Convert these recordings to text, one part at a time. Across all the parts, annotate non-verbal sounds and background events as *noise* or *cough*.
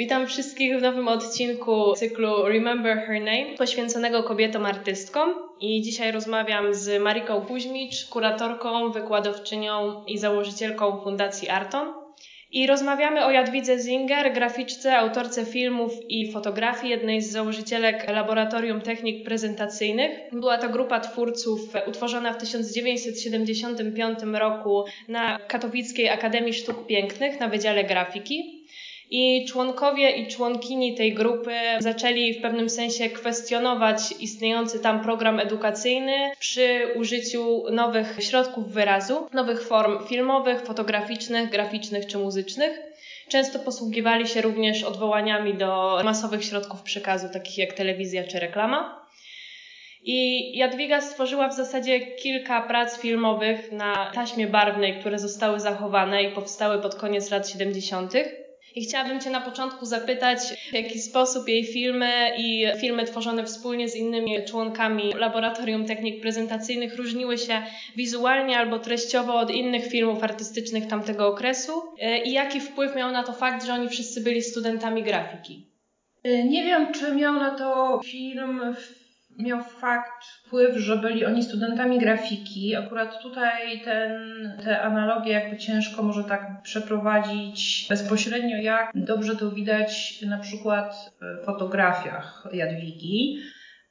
Witam wszystkich w nowym odcinku cyklu Remember Her Name, poświęconego kobietom artystkom. I dzisiaj rozmawiam z Mariką Kuźmicz, kuratorką, wykładowczynią i założycielką Fundacji Arton. I rozmawiamy o Jadwidze Zinger, graficzce, autorce filmów i fotografii, jednej z założycielek Laboratorium Technik Prezentacyjnych. Była to grupa twórców utworzona w 1975 roku na Katowickiej Akademii Sztuk Pięknych na Wydziale Grafiki. I członkowie i członkini tej grupy zaczęli w pewnym sensie kwestionować istniejący tam program edukacyjny przy użyciu nowych środków wyrazu, nowych form filmowych, fotograficznych, graficznych czy muzycznych. Często posługiwali się również odwołaniami do masowych środków przekazu, takich jak telewizja czy reklama. I Jadwiga stworzyła w zasadzie kilka prac filmowych na taśmie barwnej, które zostały zachowane i powstały pod koniec lat 70. I chciałabym Cię na początku zapytać, w jaki sposób jej filmy i filmy tworzone wspólnie z innymi członkami Laboratorium Technik Prezentacyjnych różniły się wizualnie albo treściowo od innych filmów artystycznych tamtego okresu e, i jaki wpływ miał na to fakt, że oni wszyscy byli studentami grafiki? E, nie wiem, czy miał na to film miał fakt, wpływ, że byli oni studentami grafiki. Akurat tutaj ten, te analogie jakby ciężko może tak przeprowadzić bezpośrednio, jak dobrze to widać na przykład w fotografiach Jadwigi.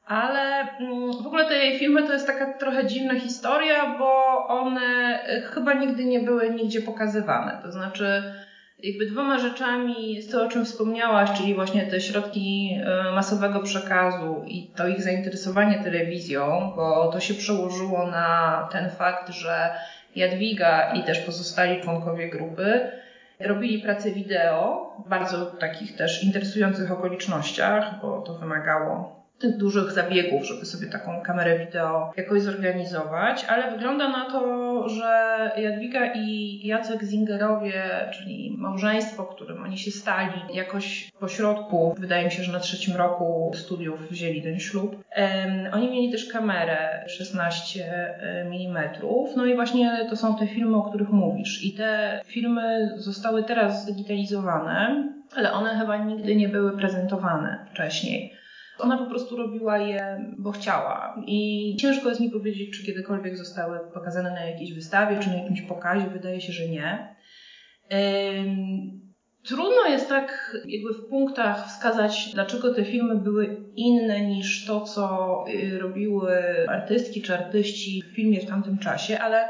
Ale mm, w ogóle te jej filmy to jest taka trochę dziwna historia, bo one chyba nigdy nie były nigdzie pokazywane. To znaczy, jakby dwoma rzeczami jest to, o czym wspomniałaś, czyli właśnie te środki e, masowego przekazu i to ich zainteresowanie telewizją, bo to się przełożyło na ten fakt, że Jadwiga i też pozostali członkowie grupy robili pracę wideo w bardzo takich też interesujących okolicznościach, bo to wymagało tych dużych zabiegów, żeby sobie taką kamerę wideo jakoś zorganizować, ale wygląda na to, że Jadwiga i Jacek Zingerowie, czyli małżeństwo, którym oni się stali, jakoś po środku, wydaje mi się, że na trzecim roku studiów wzięli ten ślub. Um, oni mieli też kamerę 16 mm, no i właśnie to są te filmy, o których mówisz. I te filmy zostały teraz zdigitalizowane, ale one chyba nigdy nie były prezentowane wcześniej. Ona po prostu robiła je, bo chciała. I ciężko jest mi powiedzieć, czy kiedykolwiek zostały pokazane na jakiejś wystawie, czy na jakimś pokazie. Wydaje się, że nie. Trudno jest tak jakby w punktach wskazać, dlaczego te filmy były inne niż to, co y, robiły artystki czy artyści w filmie w tamtym czasie, ale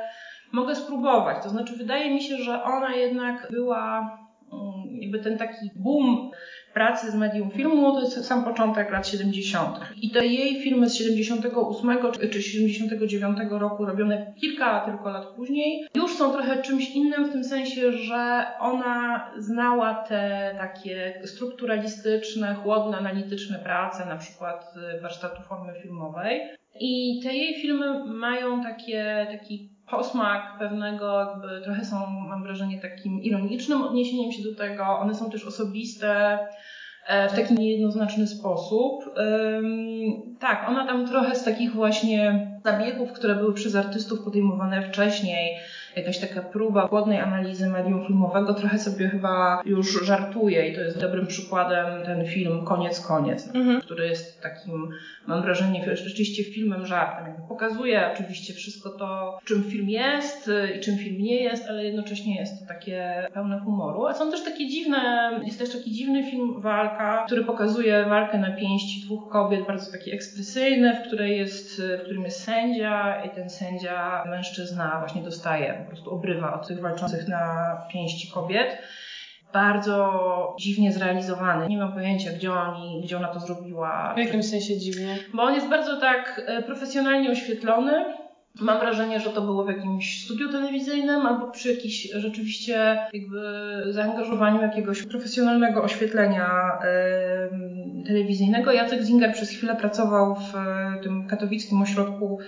mogę spróbować. To znaczy, wydaje mi się, że ona jednak była mm, jakby ten taki boom pracy z medium filmu to jest sam początek lat 70. I te jej filmy z 78 czy 79 roku, robione kilka tylko lat później, już są trochę czymś innym w tym sensie, że ona znała te takie strukturalistyczne, chłodne, analityczne prace, na przykład warsztatu formy filmowej. I te jej filmy mają takie, taki posmak pewnego, jakby trochę są, mam wrażenie, takim ironicznym odniesieniem się do tego. One są też osobiste e, w taki niejednoznaczny sposób. Tak, ona tam trochę z takich właśnie zabiegów, które były przez artystów podejmowane wcześniej, jakaś taka próba chłodnej analizy medium filmowego, trochę sobie chyba już żartuje i to jest dobrym przykładem ten film Koniec, Koniec, mhm. który jest takim, mam wrażenie, rzeczywiście filmem żartem. Jakby pokazuje oczywiście wszystko to, czym film jest i czym film nie jest, ale jednocześnie jest to takie pełne humoru. A są też takie dziwne, jest też taki dziwny film Walka, który pokazuje walkę na pięści dwóch kobiet, bardzo taki ekspresyjny, w, której jest, w którym jest sędzia i ten sędzia, mężczyzna właśnie dostaje po prostu obrywa od tych walczących na pięści kobiet. Bardzo dziwnie zrealizowany. Nie mam pojęcia, gdzie, oni, gdzie ona to zrobiła. W jakim sensie dziwnie? Bo on jest bardzo tak e, profesjonalnie oświetlony. Mam wrażenie, że to było w jakimś studiu telewizyjnym albo przy jakimś rzeczywiście jakby zaangażowaniu jakiegoś profesjonalnego oświetlenia telewizyjnego. Jacek Zinger przez chwilę pracował w tym katowickim ośrodku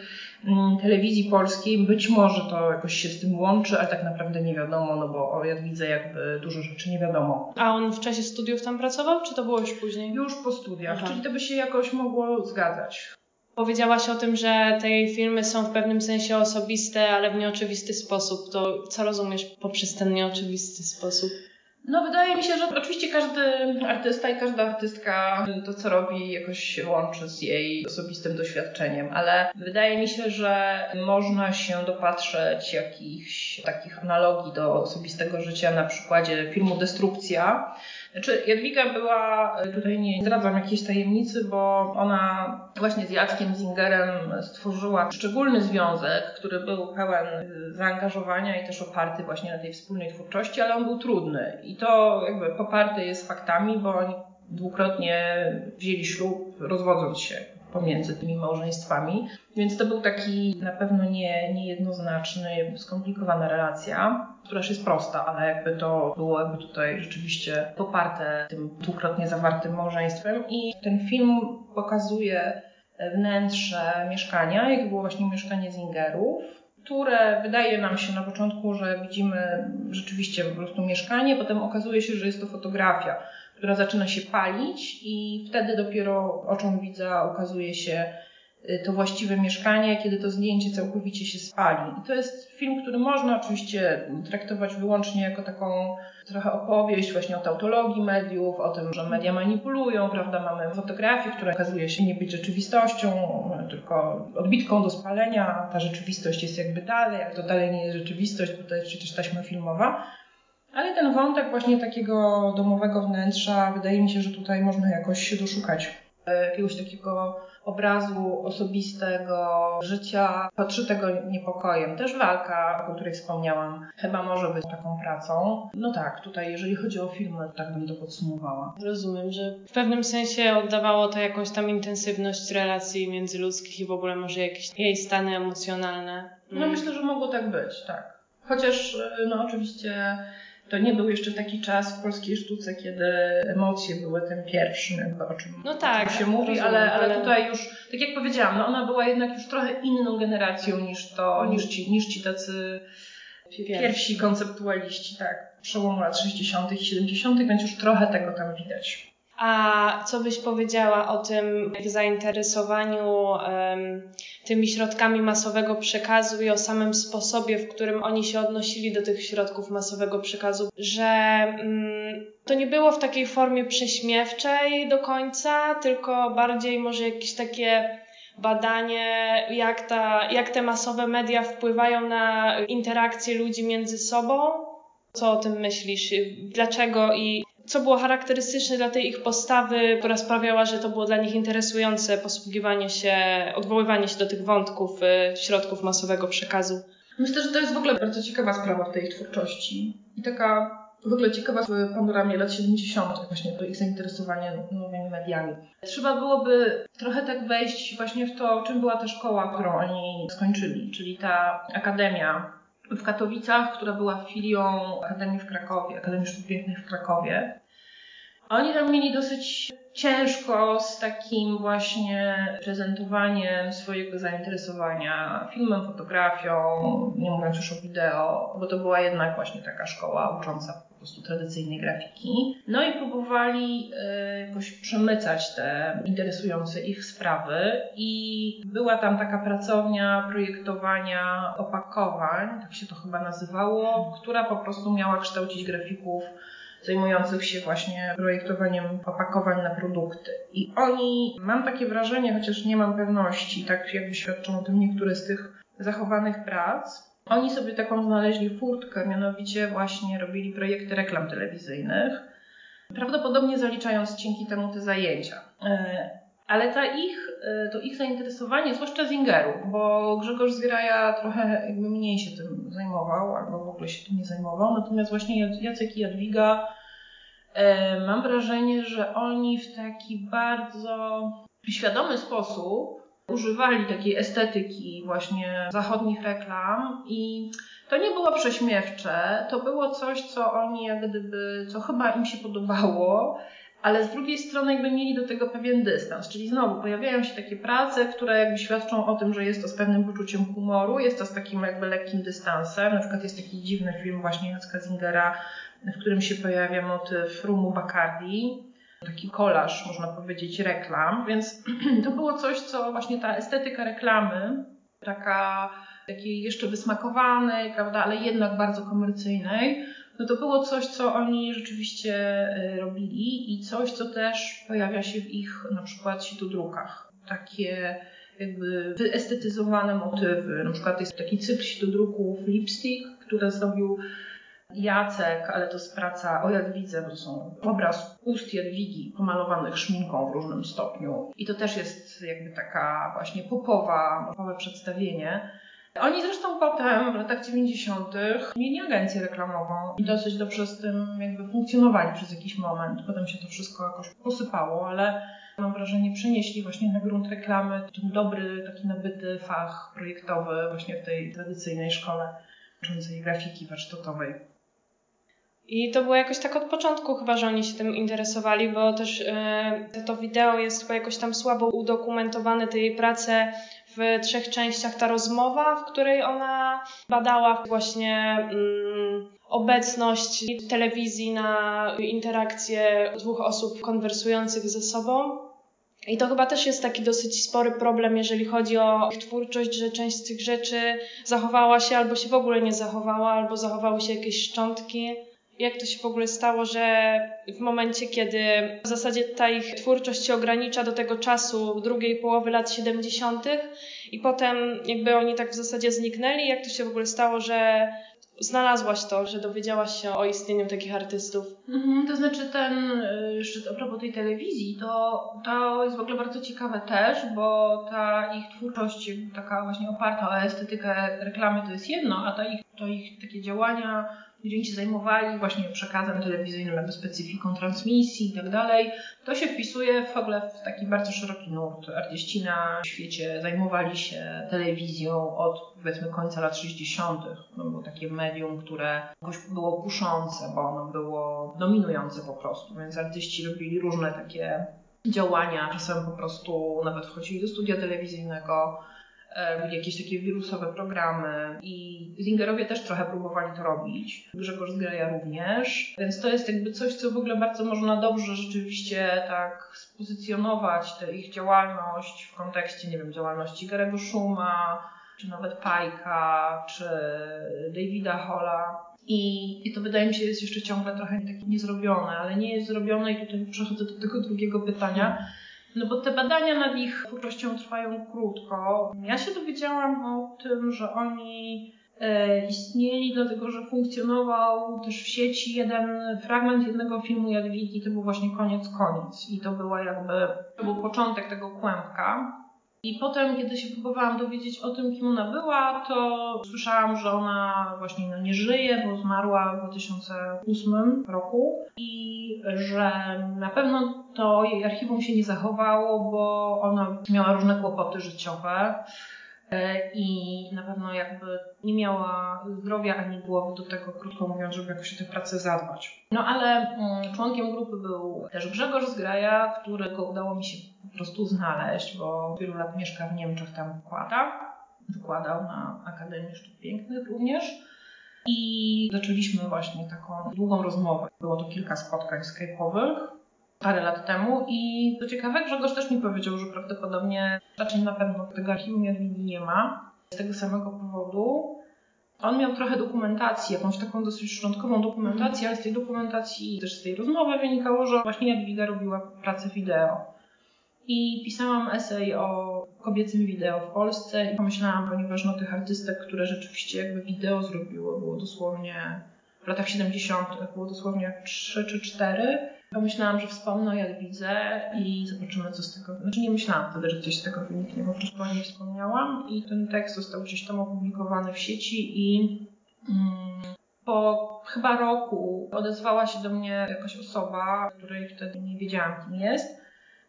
Mm, telewizji polskiej. Być może to jakoś się z tym łączy, ale tak naprawdę nie wiadomo, no bo o widzę jakby dużo rzeczy nie wiadomo. A on w czasie studiów tam pracował, czy to było już później? Już po studiach, Aha. czyli to by się jakoś mogło zgadzać. Powiedziałaś o tym, że te jej filmy są w pewnym sensie osobiste, ale w nieoczywisty sposób. To co rozumiesz poprzez ten nieoczywisty sposób? No wydaje mi się, że oczywiście każdy artysta i każda artystka to, co robi, jakoś się łączy z jej osobistym doświadczeniem, ale wydaje mi się, że można się dopatrzeć jakichś takich analogii do osobistego życia na przykładzie filmu Destrukcja, znaczy, Jadwiga była, tutaj nie zdradzam jakiejś tajemnicy, bo ona właśnie z Jackiem Zingerem stworzyła szczególny związek, który był pełen zaangażowania i też oparty właśnie na tej wspólnej twórczości, ale on był trudny. I to jakby poparte jest faktami, bo oni dwukrotnie wzięli ślub, rozwodząc się pomiędzy tymi małżeństwami. Więc to był taki na pewno nie, niejednoznaczny, skomplikowana relacja, która już jest prosta, ale jakby to było jakby tutaj rzeczywiście poparte tym dwukrotnie zawartym małżeństwem. I ten film pokazuje wnętrze mieszkania, jak było właśnie mieszkanie Zingerów, które wydaje nam się na początku, że widzimy rzeczywiście po prostu mieszkanie, potem okazuje się, że jest to fotografia która zaczyna się palić i wtedy dopiero oczom widza ukazuje się y, to właściwe mieszkanie, kiedy to zdjęcie całkowicie się spali. I to jest film, który można oczywiście traktować wyłącznie jako taką trochę opowieść właśnie o tautologii mediów, o tym, że media manipulują, prawda? Mamy fotografię, która okazuje się nie być rzeczywistością, tylko odbitką do spalenia. Ta rzeczywistość jest jakby dalej, jak to dalej nie jest rzeczywistość, bo to jest przecież taśma filmowa. Ale ten wątek właśnie takiego domowego wnętrza, wydaje mi się, że tutaj można jakoś się doszukać e, jakiegoś takiego obrazu osobistego życia, podszytego niepokojem. Też walka, o której wspomniałam, chyba może być taką pracą. No tak, tutaj jeżeli chodzi o filmy, tak bym to podsumowała. Rozumiem, że w pewnym sensie oddawało to jakąś tam intensywność relacji międzyludzkich i w ogóle może jakieś jej stany emocjonalne. No myślę, że mogło tak być, tak. Chociaż e, no oczywiście to nie był jeszcze taki czas w polskiej sztuce, kiedy emocje były tym pierwszym, jakby o czym, no tak, się mówi, rozumiem, ale, ale tutaj już, tak jak powiedziałam, no ona była jednak już trochę inną generacją niż to, niż, ci, niż ci tacy pierwsi konceptualiści, tak, przełomu lat 60. i 70., więc już trochę tego tam widać. A co byś powiedziała o tym zainteresowaniu um, tymi środkami masowego przekazu i o samym sposobie, w którym oni się odnosili do tych środków masowego przekazu, że um, to nie było w takiej formie prześmiewczej do końca, tylko bardziej może jakieś takie badanie, jak, ta, jak te masowe media wpływają na interakcje ludzi między sobą. Co o tym myślisz? Dlaczego i co było charakterystyczne dla tej ich postawy, która sprawiała, że to było dla nich interesujące posługiwanie się, odwoływanie się do tych wątków y, środków masowego przekazu. Myślę, że to jest w ogóle bardzo ciekawa sprawa w tej ich twórczości. I taka w ogóle ciekawa w panoramie lat 70. właśnie to ich zainteresowanie nowymi mediami. Trzeba byłoby trochę tak wejść właśnie w to, czym była ta szkoła, którą oni skończyli, czyli ta akademia w Katowicach, która była filią Akademii w Krakowie, Akademii Sztuk Pięknych w Krakowie. Oni tam mieli dosyć ciężko z takim właśnie prezentowaniem swojego zainteresowania filmem, fotografią, nie mówiąc już o wideo, bo to była jednak właśnie taka szkoła ucząca po prostu tradycyjnej grafiki. No i próbowali y, jakoś przemycać te interesujące ich sprawy i była tam taka pracownia projektowania opakowań, tak się to chyba nazywało, która po prostu miała kształcić grafików zajmujących się właśnie projektowaniem opakowań na produkty. I oni, mam takie wrażenie, chociaż nie mam pewności, tak jakby świadczą o tym niektóre z tych zachowanych prac, oni sobie taką znaleźli furtkę, mianowicie właśnie robili projekty reklam telewizyjnych, prawdopodobnie zaliczając dzięki temu te zajęcia. Ale ta ich, e, to ich zainteresowanie, zwłaszcza Zingeru, bo Grzegorz Zgraja trochę jakby mniej się tym zajmował, albo w ogóle się tym nie zajmował, natomiast właśnie Jacek i Jadwiga e, mam wrażenie, że oni w taki bardzo świadomy sposób używali takiej estetyki właśnie zachodnich reklam i to nie było prześmiewcze, to było coś, co oni jak gdyby, co chyba im się podobało, ale z drugiej strony jakby mieli do tego pewien dystans, czyli znowu pojawiają się takie prace, które jakby świadczą o tym, że jest to z pewnym poczuciem humoru, jest to z takim jakby lekkim dystansem, na przykład jest taki dziwny film właśnie Jacka Zingera, w którym się pojawia motyw rumu Bacardi, taki kolaż, można powiedzieć, reklam, więc *clears throat* to było coś, co właśnie ta estetyka reklamy, taka takiej jeszcze wysmakowanej, prawda, ale jednak bardzo komercyjnej, no to było coś, co oni rzeczywiście y, robili i coś, co też pojawia się w ich na przykład drukach. Takie jakby wyestetyzowane motywy. Na przykład jest taki cykl druków Lipstick, który zrobił Jacek, ale to jest praca o Jadwidze, to są obraz ust Jadwigi pomalowanych szminką w różnym stopniu. I to też jest jakby taka właśnie popowa, popowe przedstawienie. Oni zresztą potem w latach 90. mieli agencję reklamową i dosyć dobrze z tym jakby funkcjonowali przez jakiś moment. Potem się to wszystko jakoś posypało, ale mam wrażenie przenieśli właśnie na grunt reklamy ten dobry, taki nabyty fach projektowy właśnie w tej tradycyjnej szkole uczącej grafiki warsztatowej. I to było jakoś tak od początku chyba, że oni się tym interesowali, bo też yy, to wideo jest chyba jakoś tam słabo udokumentowane tej pracy w trzech częściach ta rozmowa, w której ona badała właśnie mm, obecność telewizji na interakcję dwóch osób konwersujących ze sobą. I to chyba też jest taki dosyć spory problem, jeżeli chodzi o ich twórczość, że część z tych rzeczy zachowała się albo się w ogóle nie zachowała, albo zachowały się jakieś szczątki jak to się w ogóle stało, że w momencie, kiedy w zasadzie ta ich twórczość się ogranicza do tego czasu drugiej połowy lat 70. i potem jakby oni tak w zasadzie zniknęli, jak to się w ogóle stało, że znalazłaś to, że dowiedziałaś się o istnieniu takich artystów? Mhm, to znaczy ten, y, jeszcze a propos tej telewizji, to, to jest w ogóle bardzo ciekawe też, bo ta ich twórczość taka właśnie oparta o estetykę reklamy to jest jedno, a ta ich, to ich takie działania gdzie oni się zajmowali właśnie przekazem telewizyjnym, jakby specyfiką transmisji i tak dalej. To się wpisuje w ogóle w taki bardzo szeroki nurt. Artyści na świecie zajmowali się telewizją od powiedzmy końca lat 60. To było takie medium, które było kuszące, bo ono było dominujące po prostu, więc artyści robili różne takie działania, czasem po prostu nawet wchodzili do studia telewizyjnego, jakieś takie wirusowe programy i Zingerowie też trochę próbowali to robić, Grzegorz Zgraja również, więc to jest jakby coś, co w ogóle bardzo można dobrze rzeczywiście tak spozycjonować, tę ich działalność w kontekście, nie wiem, działalności Garego Szuma, czy nawet Pajka, czy Davida Holla. I, I to wydaje mi się jest jeszcze ciągle trochę takie niezrobione, ale nie jest zrobione i tutaj przechodzę do tego drugiego pytania no bo te badania nad ich twórczością trwają krótko. Ja się dowiedziałam o tym, że oni e, istnieli, dlatego że funkcjonował też w sieci jeden fragment jednego filmu Jadwigi, to był właśnie koniec, koniec. I to była jakby, to był początek tego kłębka. I potem, kiedy się próbowałam dowiedzieć o tym, kim ona była, to słyszałam, że ona właśnie no, nie żyje, bo zmarła w 2008 roku i że na pewno to jej archiwum się nie zachowało, bo ona miała różne kłopoty życiowe e, i na pewno jakby nie miała zdrowia ani głowy do tego, krótko mówiąc, żeby jakoś o tę pracę zadbać. No ale mm, członkiem grupy był też Grzegorz Zgraja, którego udało mi się po prostu znaleźć, bo wielu lat mieszka w Niemczech, tam wykłada. Wykładał na Akademii Sztuk Pięknych również. I zaczęliśmy właśnie taką długą rozmowę. Było to kilka spotkań skype'owych parę lat temu i co ciekawe, Grzegorz też mi powiedział, że prawdopodobnie raczej na pewno tego archiwum Jadwigi nie ma. Z tego samego powodu. On miał trochę dokumentacji, jakąś taką dosyć szczątkową dokumentację, ale z tej dokumentacji, też z tej rozmowy wynikało, że właśnie Jadwiga robiła pracę wideo. I pisałam esej o kobiecym wideo w Polsce i pomyślałam, ponieważ no tych artystek, które rzeczywiście jakby wideo zrobiły, było dosłownie w latach 70. było dosłownie 3 czy 4. Pomyślałam, że wspomnę jak widzę i zobaczymy, co z tego. Znaczy, nie myślałam wtedy, że coś z tego wyniknie, po prostu o niej wspomniałam. I ten tekst został gdzieś tam opublikowany w sieci i mm, po chyba roku odezwała się do mnie jakaś osoba, której wtedy nie wiedziałam, kim jest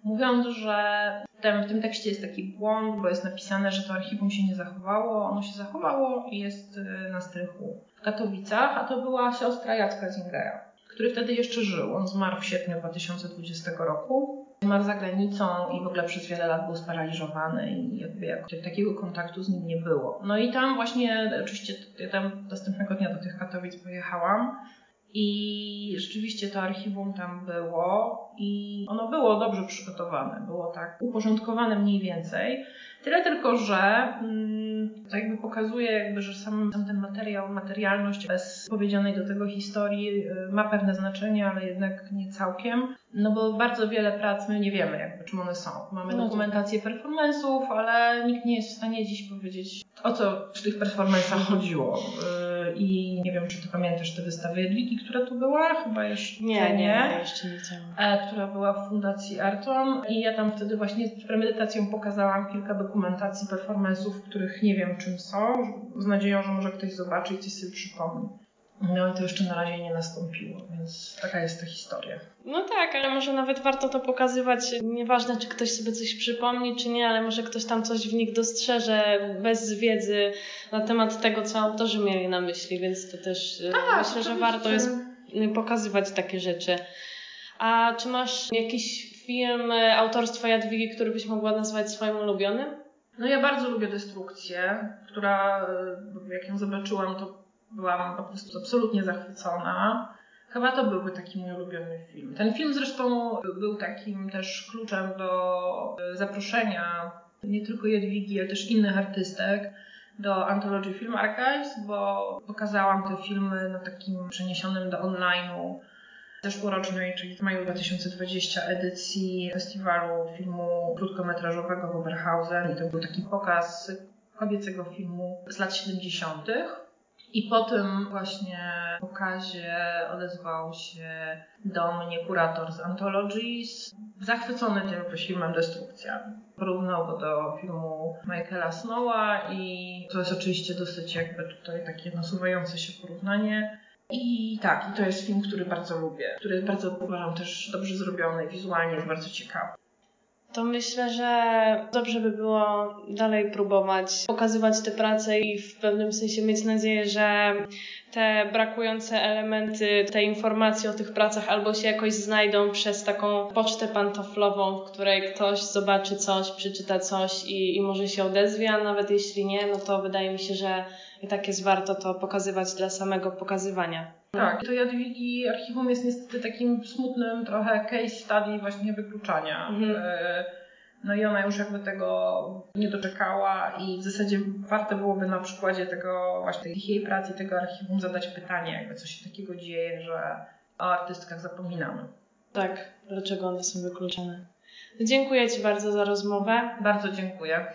mówiąc, że w tym tekście jest taki błąd, bo jest napisane, że to archiwum się nie zachowało. Ono się zachowało i jest y, na strychu w Katowicach, a to była siostra Jacka Zingera, który wtedy jeszcze żył. On zmarł w sierpniu 2020 roku. Zmarł za granicą i w ogóle przez wiele lat był sparaliżowany i jakby jak takiego kontaktu z nim nie było. No i tam właśnie, oczywiście ja tam następnego dnia do tych Katowic pojechałam i rzeczywiście to archiwum tam było i ono było dobrze przygotowane, było tak uporządkowane mniej więcej. Tyle tylko, że mm, to jakby pokazuje, jakby, że sam, sam ten materiał, materialność bez powiedzianej do tego historii y, ma pewne znaczenie, ale jednak nie całkiem. No bo bardzo wiele prac my nie wiemy, jakby, czym one są. Mamy no dokumentację performance'ów, ale nikt nie jest w stanie dziś powiedzieć, o co w tych performance'ach chodziło. I nie wiem, czy ty pamiętasz tę wystawę Jadwigi, która tu była? Chyba jeszcze nie. Nie, nie, jeszcze nie widziałam. E, która była w Fundacji Arton i ja tam wtedy właśnie z premedytacją pokazałam kilka dokumentacji performance'ów, których nie wiem czym są, z nadzieją, że może ktoś zobaczy i coś sobie przypomni. No i to jeszcze na razie nie nastąpiło, więc taka jest ta historia. No tak, ale może nawet warto to pokazywać. Nieważne, czy ktoś sobie coś przypomni, czy nie, ale może ktoś tam coś w nich dostrzeże bez wiedzy na temat tego, co autorzy mieli na myśli, więc to też e, tak, myślę, że warto jest pokazywać takie rzeczy. A czy masz jakiś film e, autorstwa Jadwigi, który byś mogła nazwać swoim ulubionym? No ja bardzo lubię Destrukcję, która e, jak ją zobaczyłam, to byłam po prostu absolutnie zachwycona. Chyba to byłby taki mój ulubiony film. Ten film zresztą był takim też kluczem do e, zaproszenia nie tylko Jadwigi, ale też innych artystek do Anthology Film Archives, bo pokazałam te filmy na takim przeniesionym do online'u zeszłorocznej, czyli w maju 2020 edycji festiwalu filmu krótkometrażowego w Oberhausen i to był taki pokaz kobiecego filmu z lat 70. I po tym właśnie pokazie odezwał się do mnie kurator z Anthologies, zachwycony tym filmem Destrukcja. Porównał go do filmu Michaela Snowa i to jest oczywiście dosyć jakby tutaj takie nasuwające się porównanie. I tak, i to jest film, który bardzo lubię, który jest bardzo, uważam, też dobrze zrobiony, wizualnie jest bardzo ciekawy to myślę, że dobrze by było dalej próbować pokazywać te prace i w pewnym sensie mieć nadzieję, że te brakujące elementy tej informacji o tych pracach albo się jakoś znajdą przez taką pocztę pantoflową, w której ktoś zobaczy coś, przeczyta coś i, i może się odezwie, a nawet jeśli nie, no to wydaje mi się, że i tak jest warto to pokazywać dla samego pokazywania. Tak, to Jadwigi archiwum jest niestety takim smutnym trochę case study właśnie wykluczania. Mhm. E, no i ona już jakby tego nie doczekała i w zasadzie warto byłoby na przykładzie tego właśnie jej pracy, tego archiwum zadać pytanie, jakby co się takiego dzieje, że o artystkach zapominamy. Tak, dlaczego one są wykluczone. Dziękuję Ci bardzo za rozmowę. Bardzo dziękuję.